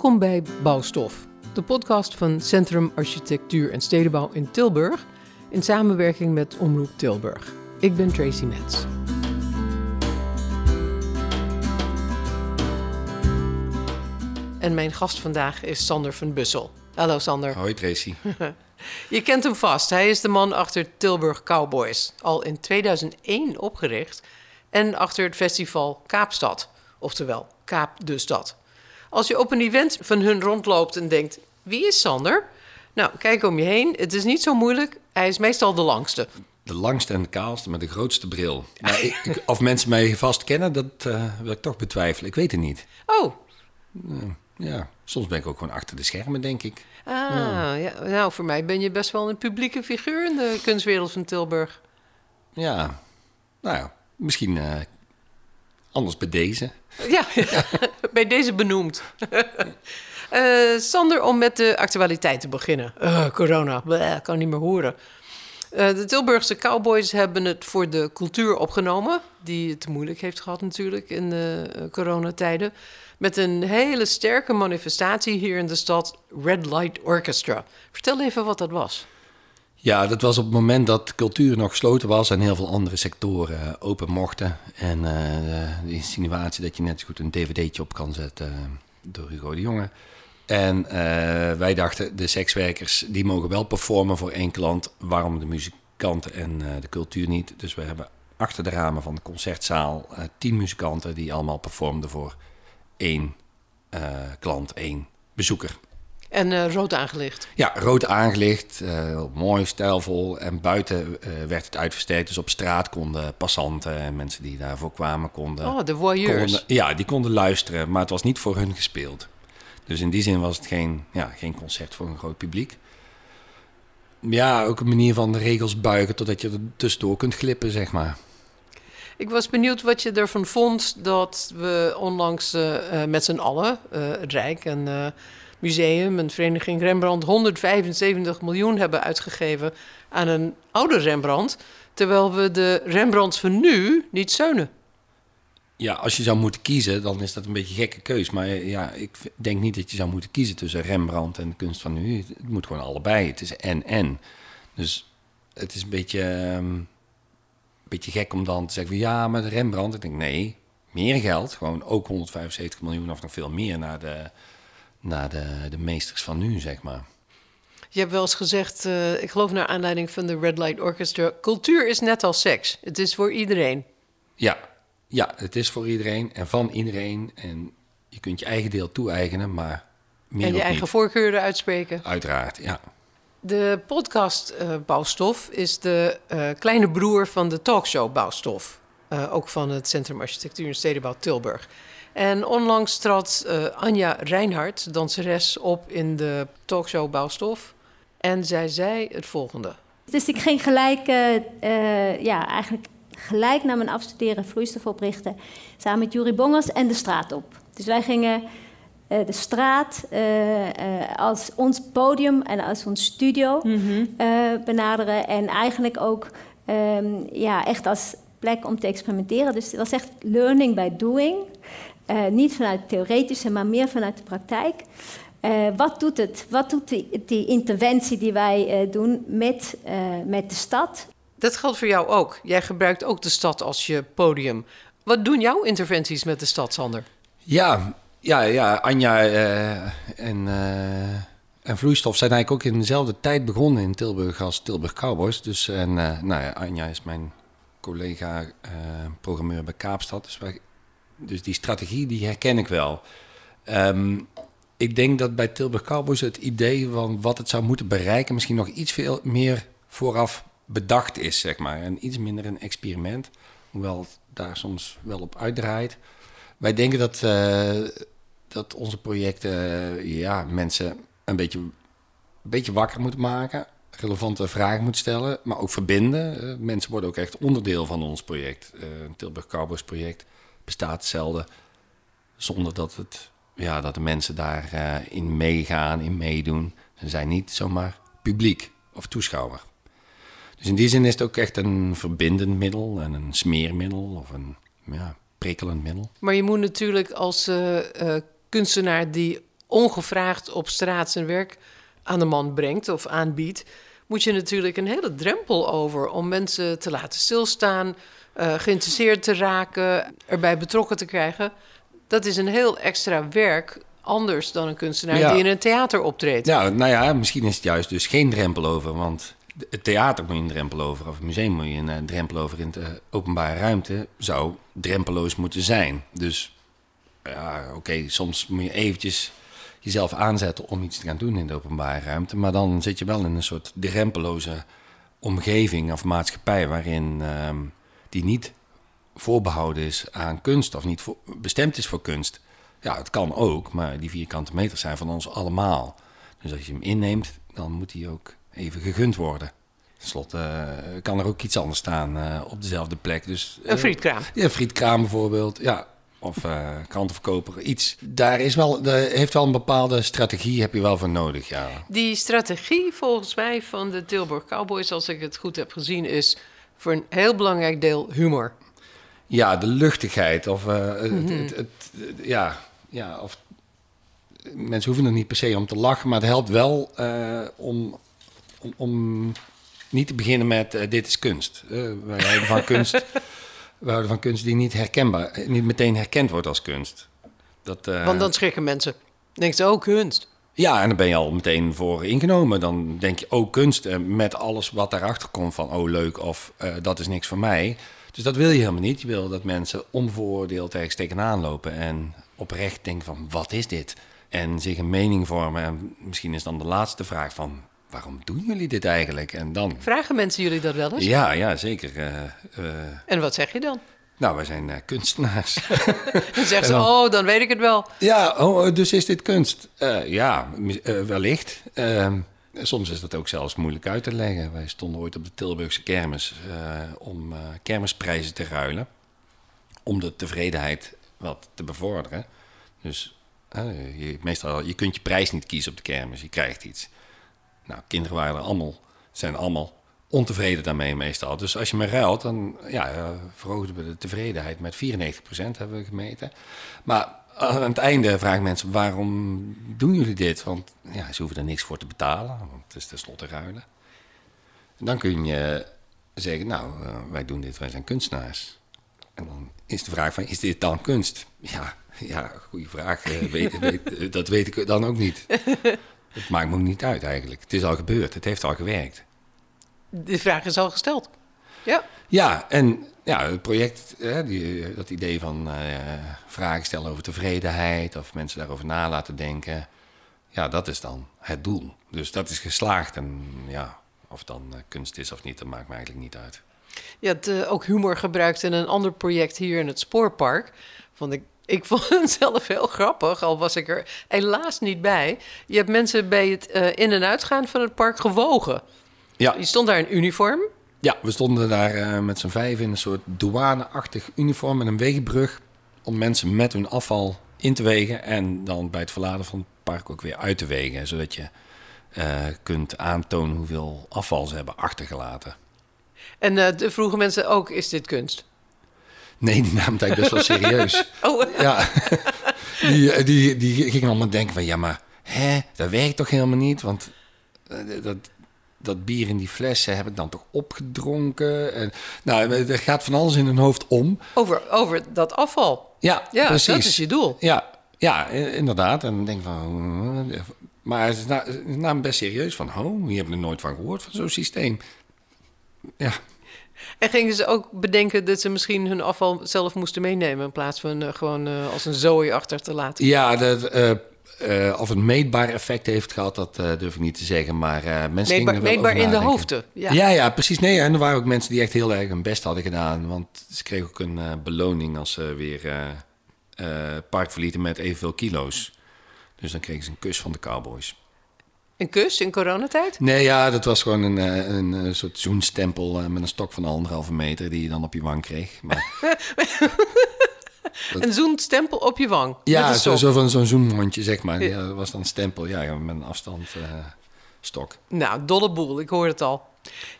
Welkom bij Bouwstof, de podcast van Centrum Architectuur en Stedenbouw in Tilburg in samenwerking met Omroep Tilburg. Ik ben Tracy Metz. En mijn gast vandaag is Sander van Bussel. Hallo Sander. Hoi Tracy. Je kent hem vast. Hij is de man achter Tilburg Cowboys. Al in 2001 opgericht. En achter het festival Kaapstad. Oftewel, Kaap de Stad. Als je op een event van hun rondloopt en denkt: wie is Sander? Nou, kijk om je heen. Het is niet zo moeilijk. Hij is meestal de langste. De langste en de kaalste met de grootste bril. Maar ik, of mensen mij vast kennen, dat uh, wil ik toch betwijfelen. Ik weet het niet. Oh. Uh, ja, soms ben ik ook gewoon achter de schermen, denk ik. Ah, ja. ja. Nou, voor mij ben je best wel een publieke figuur in de kunstwereld van Tilburg. Ja, nou ja, misschien uh, anders bij deze. Ja, bij deze benoemd. Uh, Sander, om met de actualiteit te beginnen. Uh, corona, bleh, kan niet meer horen. Uh, de Tilburgse Cowboys hebben het voor de cultuur opgenomen, die het moeilijk heeft gehad natuurlijk in de coronatijden. Met een hele sterke manifestatie hier in de stad, Red Light Orchestra. Vertel even wat dat was. Ja, dat was op het moment dat cultuur nog gesloten was en heel veel andere sectoren open mochten. En uh, de insinuatie dat je net zo goed een dvd'tje op kan zetten door Hugo de Jonge. En wij dachten, de sekswerkers die mogen wel performen voor één klant. Waarom de muzikanten en de cultuur niet? Dus we hebben achter de ramen van de concertzaal tien muzikanten die allemaal performden voor één klant, één bezoeker. En uh, rood aangelicht? Ja, rood aangelicht, uh, mooi, stijlvol. En buiten uh, werd het uitversterkt. Dus op straat konden passanten en mensen die daarvoor kwamen... Konden, oh, de voyeurs. Konden, ja, die konden luisteren, maar het was niet voor hun gespeeld. Dus in die zin was het geen, ja, geen concert voor een groot publiek. Ja, ook een manier van de regels buigen... totdat je er tussendoor kunt glippen, zeg maar. Ik was benieuwd wat je ervan vond dat we onlangs met z'n allen, het Rijk en museum en vereniging Rembrandt 175 miljoen hebben uitgegeven aan een oude Rembrandt, terwijl we de Rembrandts van nu niet steunen. Ja, als je zou moeten kiezen, dan is dat een beetje een gekke keus. Maar ja, ik denk niet dat je zou moeten kiezen tussen Rembrandt en de kunst van nu. Het moet gewoon allebei. Het is en-en. Dus het is een beetje, um, een beetje gek om dan te zeggen... ja, maar de Rembrandt... Ik denk, nee, meer geld. Gewoon ook 175 miljoen of nog veel meer naar de naar de, de meesters van nu, zeg maar. Je hebt wel eens gezegd, uh, ik geloof naar aanleiding van de Red Light Orchestra... cultuur is net als seks. Het is voor iedereen. Ja, ja het is voor iedereen en van iedereen. En je kunt je eigen deel toe-eigenen, maar meer En je eigen niet. voorkeuren uitspreken. Uiteraard, ja. De podcast uh, Bouwstof is de uh, kleine broer van de talkshow Bouwstof. ook van het Centrum Architectuur en Stedenbouw Tilburg. En onlangs trad uh, Anja Reinhardt, danseres, op in de talkshow Bouwstof. En zij zei het volgende. Dus ik ging gelijk, uh, uh, ja, eigenlijk gelijk na mijn afstuderen vloeistof oprichten. Samen met Jurie Bongers en de straat op. Dus wij gingen de straat als ons podium en als ons studio mm -hmm. benaderen. En eigenlijk ook um, ja, echt als plek om te experimenteren. Dus het was echt learning by doing. Uh, niet vanuit het theoretische, maar meer vanuit de praktijk. Uh, wat doet het? Wat doet die, die interventie die wij uh, doen met, met de stad? Dat geldt voor jou ook. Jij gebruikt ook de stad als je podium. Wat doen jouw interventies met de stad, Sander? Ja, ja, ja Anja en, en Vloeistof zijn eigenlijk ook in dezelfde tijd begonnen in Tilburg als Tilburg Cowboys. Dus en, nou ja, Anja is mijn collega programmeur bij Kaapstad. Dus wij dus die strategie die herken ik wel. Um, ik denk dat bij Tilburg Cowboys het idee van wat het zou moeten bereiken... misschien nog iets veel meer vooraf bedacht is, zeg maar. En iets minder een experiment, hoewel het daar soms wel op uitdraait. Wij denken dat, uh, dat onze projecten uh, ja, mensen een beetje, een beetje wakker moeten maken... relevante vragen moeten stellen, maar ook verbinden. Uh, mensen worden ook echt onderdeel van ons project, het Tilburg Cowboys project bestaat zelden zonder dat, het, ja, dat de mensen daarin uh, in meegaan, in meedoen. Ze zijn niet zomaar publiek of toeschouwer. Dus in die zin is het ook echt een verbindend middel en een smeermiddel of een ja, prikkelend middel. Maar je moet natuurlijk als kunstenaar die ongevraagd op straat zijn werk aan de man brengt of aanbiedt, moet je natuurlijk een hele drempel over om mensen te laten stilstaan, uh, geïnteresseerd te raken, erbij betrokken te krijgen. Dat is een heel extra werk, anders dan een kunstenaar die in een theater optreedt. Ja, nou ja, misschien is het juist dus geen drempel over, want het theater moet je een drempel over, of het museum moet je een uh, drempel over in de openbare ruimte, zou drempeloos moeten zijn. Dus ja, oké, soms moet je eventjes jezelf aanzetten om iets te gaan doen in de openbare ruimte. Maar dan zit je wel in een soort drempeloze omgeving of maatschappij waarin uh, die niet voorbehouden is aan kunst of niet voor, bestemd is voor kunst. Ja, het kan ook, maar die vierkante meters zijn van ons allemaal. Dus als je hem inneemt, dan moet hij ook even gegund worden. Ten slotte uh, kan er ook iets anders staan uh, op dezelfde plek. Dus, uh, een frietkraam. Ja, frietkraam bijvoorbeeld. Ja, of uh, krantenverkoper, iets. Daar is wel, de, heeft wel een bepaalde strategie, heb je wel voor nodig, ja. Die strategie volgens mij van de Tilburg Cowboys, als ik het goed heb gezien, is voor een heel belangrijk deel humor. Ja, de luchtigheid of mm -hmm. het, het, het, ja, ja, of mensen hoeven er niet per se om te lachen, maar het helpt wel uh, om, om, om, niet te beginnen met uh, dit is kunst. wij hebben van kunst. We houden van kunst die niet herkenbaar, niet meteen herkend wordt als kunst. Dat, uh... Want dan schrikken mensen. Denk ze, oh, kunst. Ja, en dan ben je al meteen voor ingenomen. Dan denk je, oh, kunst, uh, met alles wat daarachter komt van, oh, leuk, of uh, dat is niks voor mij. Dus dat wil je helemaal niet. Je wil dat mensen onvooroordeeld ergens tegenaan lopen en oprecht denken van, wat is dit? En zich een mening vormen. En misschien is dan de laatste vraag van, waarom doen jullie dit eigenlijk? En dan... Vragen mensen jullie dat wel eens? Ja, ja zeker. Uh, uh... En wat zeg je dan? Nou, wij zijn uh, kunstenaars. dan zeggen ze, oh, dan weet ik het wel. Ja, oh, dus is dit kunst? ja, wellicht. Ehm, soms is dat ook zelfs moeilijk uit te leggen. Wij stonden ooit op de Tilburgse kermis om kermisprijzen te ruilen. Om de tevredenheid wat te bevorderen. Dus je, meestal, je kunt je prijs niet kiezen op de kermis, je krijgt iets. Nou, kinderen waren er allemaal, zijn allemaal ontevreden daarmee meestal. Dus als je me ruilt, dan ja, uh, verhoogden we de tevredenheid met 94% hebben we gemeten. Maar aan het einde vragen mensen, waarom doen jullie dit? Want ja, ze hoeven er niks voor te betalen, want het is tenslotte ruilen. En dan kun je zeggen, nou, uh, wij doen dit, wij zijn kunstenaars. En dan is de vraag van, is dit dan kunst? Ja, ja goede vraag. Weet, weet, dat weet ik dan ook niet. Het maakt me ook niet uit eigenlijk. Het is al gebeurd, het heeft al gewerkt. De vraag is al gesteld. Ja. Ja, en ja, het project, hè, die, dat idee van uh, vragen stellen over tevredenheid of mensen daarover na laten denken. Ja, dat is dan het doel. Dus dat is geslaagd. En ja, of het dan uh, kunst is of niet, dat maakt me eigenlijk niet uit. Je uh, ook humor gebruikt in een ander project hier in het Spoorpark. Vond ik ik vond het zelf heel grappig, al was ik er helaas niet bij. Je hebt mensen bij het uh, in- en uitgaan van het park gewogen. Ja. Je stond daar in uniform. Ja, we stonden daar uh, met z'n vijf in een soort douaneachtig uniform met een wegenbrug... om mensen met hun afval in te wegen en dan bij het verladen van het park ook weer uit te wegen. Zodat je uh, kunt aantonen hoeveel afval ze hebben achtergelaten. En de vroegen mensen ook, is dit kunst? Nee, die nam het eigenlijk best wel serieus. oh. Ja, die, die, die gingen allemaal denken van... ja, maar hè, dat werkt toch helemaal niet? Want uh, dat, dat bier in die flessen heb ik dan toch opgedronken? En, nou, er gaat van alles in hun hoofd om. Over, over dat afval? Ja, ja precies. dat is je doel. Ja, ja inderdaad. En dan denk van... Maar het is namen best serieus van... oh, hier heb ik er nooit van gehoord, van zo'n systeem. Ja, en gingen ze ook bedenken dat ze misschien hun afval zelf moesten meenemen... in plaats van uh, gewoon uh, als een zooi achter te laten? Ja, dat, uh, of het meetbaar effect heeft gehad, dat durf ik niet te zeggen. Maar mensen meetbaar, gingen meetbaar in de hoofden? Ja. ja. Ja, precies. Nee, en er waren ook mensen die echt heel erg hun best hadden gedaan. Want ze kregen ook een beloning als ze weer het park verlieten met evenveel kilo's. Dus dan kregen ze een kus van de cowboys. Een kus in coronatijd? Nee, ja, dat was gewoon een, een, een soort zoenstempel met een stok van anderhalve meter die je dan op je wang kreeg. Maar... een zoenstempel op je wang? Ja, zo, zo van zo'n zoenmondje, zeg maar. Ja, dat was dan stempel, ja, met een afstand uh, stok. Nou, dolle boel, ik hoor het al.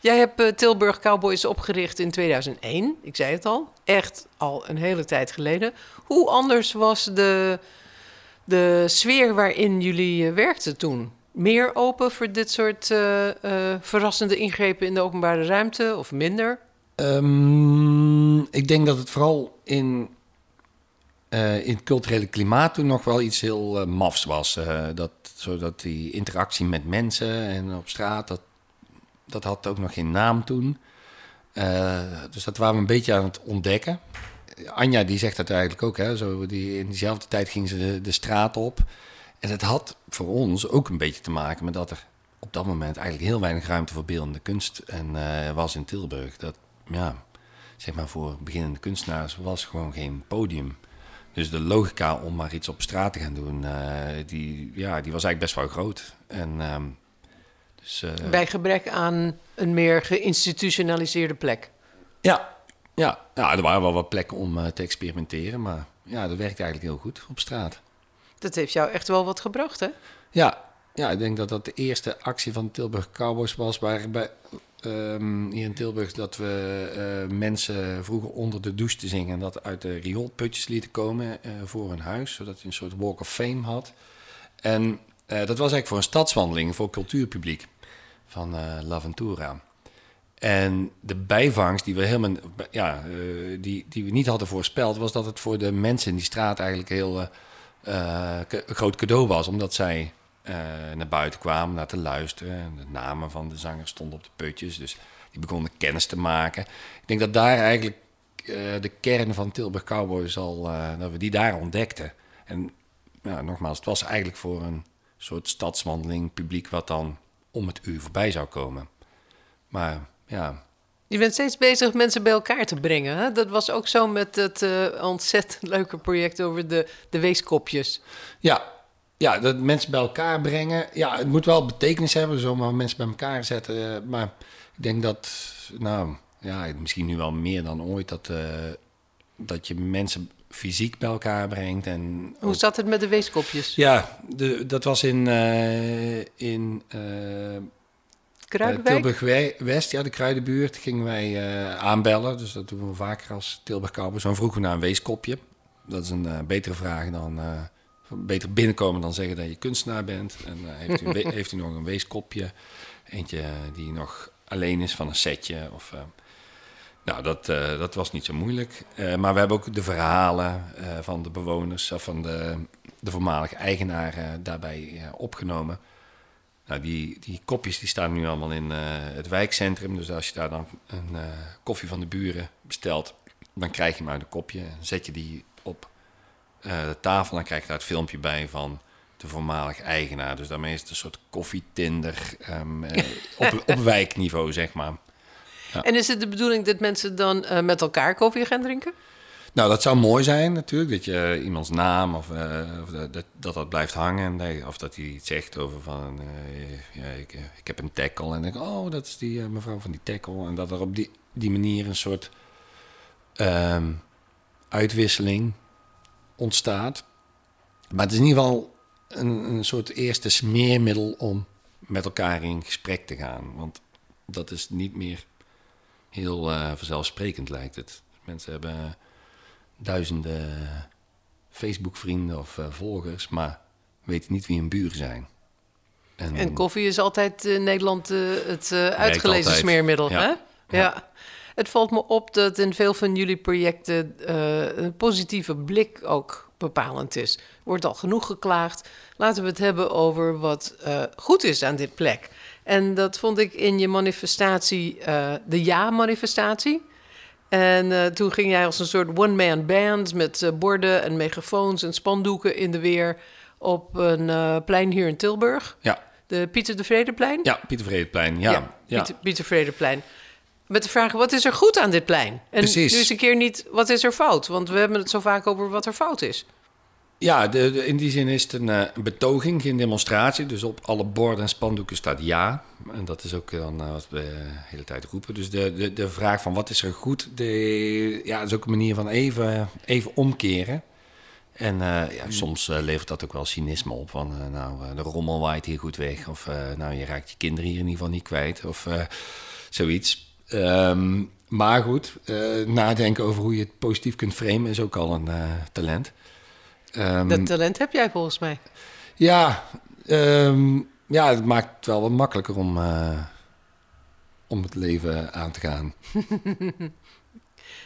Jij hebt uh, Tilburg Cowboys opgericht in 2001, ik zei het al. Echt al een hele tijd geleden. Hoe anders was de de sfeer waarin jullie uh, werkten toen? Meer open voor dit soort uh, verrassende ingrepen in de openbare ruimte of minder? Um, ik denk dat het vooral in, in het culturele klimaat toen nog wel iets heel mafs was. dat, zodat die interactie met mensen en op straat, dat, dat had ook nog geen naam toen. dus dat waren we een beetje aan het ontdekken. Anja die zegt dat eigenlijk ook. Hè? Zo, die, in diezelfde tijd ging ze de, de straat op. En het had voor ons ook een beetje te maken met dat er op dat moment eigenlijk heel weinig ruimte voor beeldende kunst en, uh, was in Tilburg. Dat, ja, zeg maar voor beginnende kunstenaars was gewoon geen podium. Dus de logica om maar iets op straat te gaan doen, uh, die, ja, die was eigenlijk best wel groot. En, uh, dus, uh, Bij gebrek aan een meer geïnstitutionaliseerde plek. Ja, ja, ja, er waren wel wat plekken om te experimenteren, maar ja, dat werkt eigenlijk heel goed op straat. Dat heeft jou echt wel wat gebracht, hè? Ja, ja ik denk dat dat de eerste actie van Tilburg Cowboys was, waarbij um, hier in Tilburg dat we uh, mensen vroegen onder de douche te zingen en dat uit de rioolputjes lieten komen uh, voor hun huis, zodat je een soort walk of fame had. En dat was eigenlijk voor een stadswandeling voor cultuurpubliek van L'Aventura. En de bijvangst die we helemaal ja, die, die we niet hadden voorspeld, was dat het voor de mensen in die straat eigenlijk heel een groot cadeau was. Omdat zij uh, naar buiten kwamen naar te luisteren. En de namen van de zangers stonden op de putjes. Dus die begonnen kennis te maken. Ik denk dat daar eigenlijk de kern van Tilburg Cowboys al, dat we die daar ontdekten. En ja, nogmaals, het was eigenlijk voor een soort stadswandeling publiek wat dan om het uur voorbij zou komen. Maar ja. Je bent steeds bezig mensen bij elkaar te brengen. Hè? Dat was ook zo met het uh, ontzettend leuke project over de, de weeskopjes. Ja, ja, dat mensen bij elkaar brengen. Ja, het moet wel betekenis hebben, zomaar mensen bij elkaar zetten. Eh, maar ik denk dat, nou, ja, misschien nu wel meer dan ooit, dat, uh, dat je mensen fysiek bij elkaar brengt. En Hoe zat het met de weeskopjes? Ja, de, dat was in, uh, Kruidenwijk? Tilburg West, ja, de Kruidenbuurt, gingen wij uh, aanbellen. Dus dat doen we vaker als Tilburg Cowboys. Zo vroegen naar een weeskopje. Dat is een uh, betere vraag dan... Beter binnenkomen dan zeggen dat je kunstenaar bent. En heeft, u, heeft u nog een weeskopje? Eentje die nog alleen is van een setje of... Nou, dat, uh, dat was niet zo moeilijk. Maar we hebben ook de verhalen van de bewoners, of van de, de voormalige eigenaren daarbij opgenomen. Nou, die, die kopjes die staan nu allemaal in uh, het wijkcentrum. Dus als je daar dan een uh, koffie van de buren bestelt, dan krijg je maar een kopje. En zet je die op uh, de tafel, dan krijg je daar het filmpje bij van de voormalig eigenaar. Dus daarmee is het een soort koffietinder um, op, op wijkniveau, zeg maar. Ja. En is het de bedoeling dat mensen dan met elkaar koffie gaan drinken? Nou, dat zou mooi zijn natuurlijk, dat je iemands naam of, uh, of dat, dat dat blijft hangen. Of dat hij iets zegt over van, uh, ja, ik, ik heb een tackle en denk oh, dat is die mevrouw van die tackle. En dat er op die, die manier een soort um, uitwisseling ontstaat. Maar het is in ieder geval een, een soort eerste smeermiddel om met elkaar in gesprek te gaan. Want dat is niet meer heel vanzelfsprekend, lijkt het. Mensen hebben duizenden Facebook-vrienden of uh, volgers, maar weten niet wie hun buren zijn. En, en koffie is altijd in Nederland uh, het uitgelezen smeermiddel. Ja. Hè? Ja. ja. Het valt me op dat in veel van jullie projecten een positieve blik ook bepalend is. Er wordt al genoeg geklaagd. Laten we het hebben over wat goed is aan dit plek. En dat vond ik in je manifestatie, de ja-manifestatie. En uh, toen ging jij als een soort one-man band met uh, borden en megafoons en spandoeken in de weer op een uh, plein hier in Tilburg. Ja. De Pieter de Vredeplein? Ja, Pieter Vredeplein, ja. ja, ja. Pieter, Pieter Vredeplein. Met de vraag, wat is er goed aan dit plein? En Precies. nu eens een keer niet, wat is er fout? Want we hebben het zo vaak over wat er fout is. Ja, de, de, in die zin is het een, uh, betoging, geen demonstratie. Dus op alle borden en spandoeken staat ja. En dat is ook dan uh, wat we de hele tijd roepen. Dus de, de, de vraag van wat is er goed, de, ja, is ook een manier van even, even omkeren. En uh, ja, mm. soms levert dat ook wel cynisme op. Van nou, de rommel waait hier goed weg. Of nou, je raakt je kinderen hier in ieder geval niet kwijt. Of zoiets. Um, maar goed, nadenken over hoe je het positief kunt framen is ook al een talent. Ehm, Dat talent heb jij volgens mij. Ja, ehm, ja, het maakt het wel wat makkelijker om, eh, om het leven aan te gaan.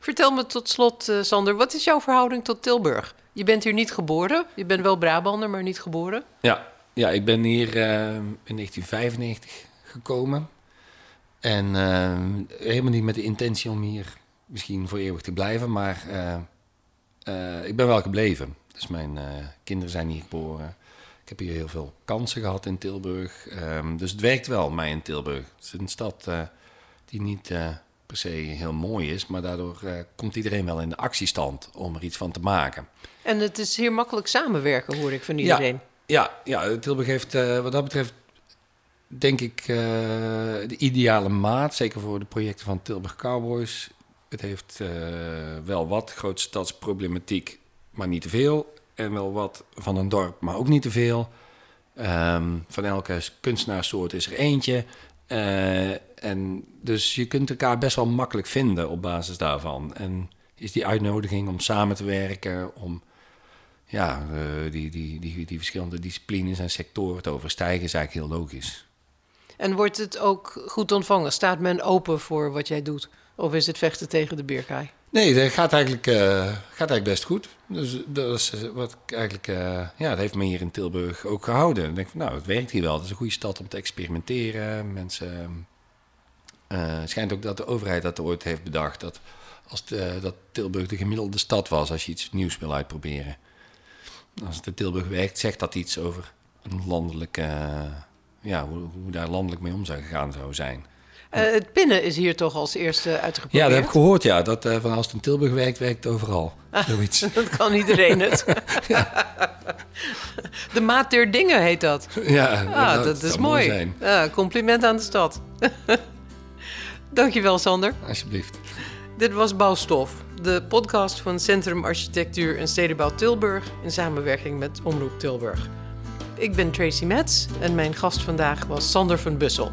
Vertel me tot slot, eh, Sander, wat is jouw verhouding tot Tilburg? Je bent hier niet geboren. Je bent wel Brabander, maar niet geboren. Ja, ja ik ben hier eh, in 1995 gekomen. En helemaal niet met de intentie om hier misschien voor eeuwig te blijven, maar eh, eh, ik ben wel gebleven. Dus mijn eh, kinderen zijn hier geboren. Ik heb hier heel veel kansen gehad in Tilburg. Ehm, dus het werkt wel, mij in Tilburg. Het is een stad eh, die niet eh, per se heel mooi is, maar daardoor komt iedereen wel in de actiestand om er iets van te maken. En het is hier makkelijk samenwerken, hoor ik van iedereen. Ja, ja Tilburg heeft wat dat betreft, denk ik, de ideale maat. Zeker voor de projecten van Tilburg Cowboys. Het heeft wel wat grootstadsproblematiek, maar niet te veel. En wel wat van een dorp, maar ook niet te veel. Ehm, van elke kunstenaarssoort is er eentje. Eh, en dus je kunt elkaar best wel makkelijk vinden op basis daarvan. En is die uitnodiging om samen te werken, om ja, eh, die, die, die, die verschillende disciplines en sectoren te overstijgen, is eigenlijk heel logisch. En wordt het ook goed ontvangen? Staat men open voor wat jij doet? Of is het vechten tegen de bierkaai? Nee, dat gaat eigenlijk, eh, gaat eigenlijk best goed. Dus dat is eh, wat ik eigenlijk, eh, ja, dat heeft me hier in Tilburg ook gehouden. Ik denk van, nou, het werkt hier wel. Het is een goede stad om te experimenteren. Mensen, het schijnt ook dat de overheid dat ooit heeft bedacht. Dat, als dat Tilburg de gemiddelde stad was als je iets nieuws wil uitproberen. Als het in Tilburg werkt, zegt dat iets over een landelijke, ja, hoe, hoe daar landelijk mee om zou gegaan zou zijn. Eh, het pinnen is hier toch als eerste uitgeprobeerd? Ja, dat heb ik gehoord, ja. Dat eh, van als het in Tilburg werkt, werkt het overal. Zoiets. Dat kan iedereen het. De maat der dingen heet dat. Ja, Ah, dat, is mooi. zijn. Ja, compliment aan de stad. Dankjewel, Sander. Alsjeblieft. Dit was Bouwstof, de podcast van Centrum Architectuur en Stedenbouw Tilburg in samenwerking met Omroep Tilburg. Ik ben Tracy Metz en mijn gast vandaag was Sander van Bussel.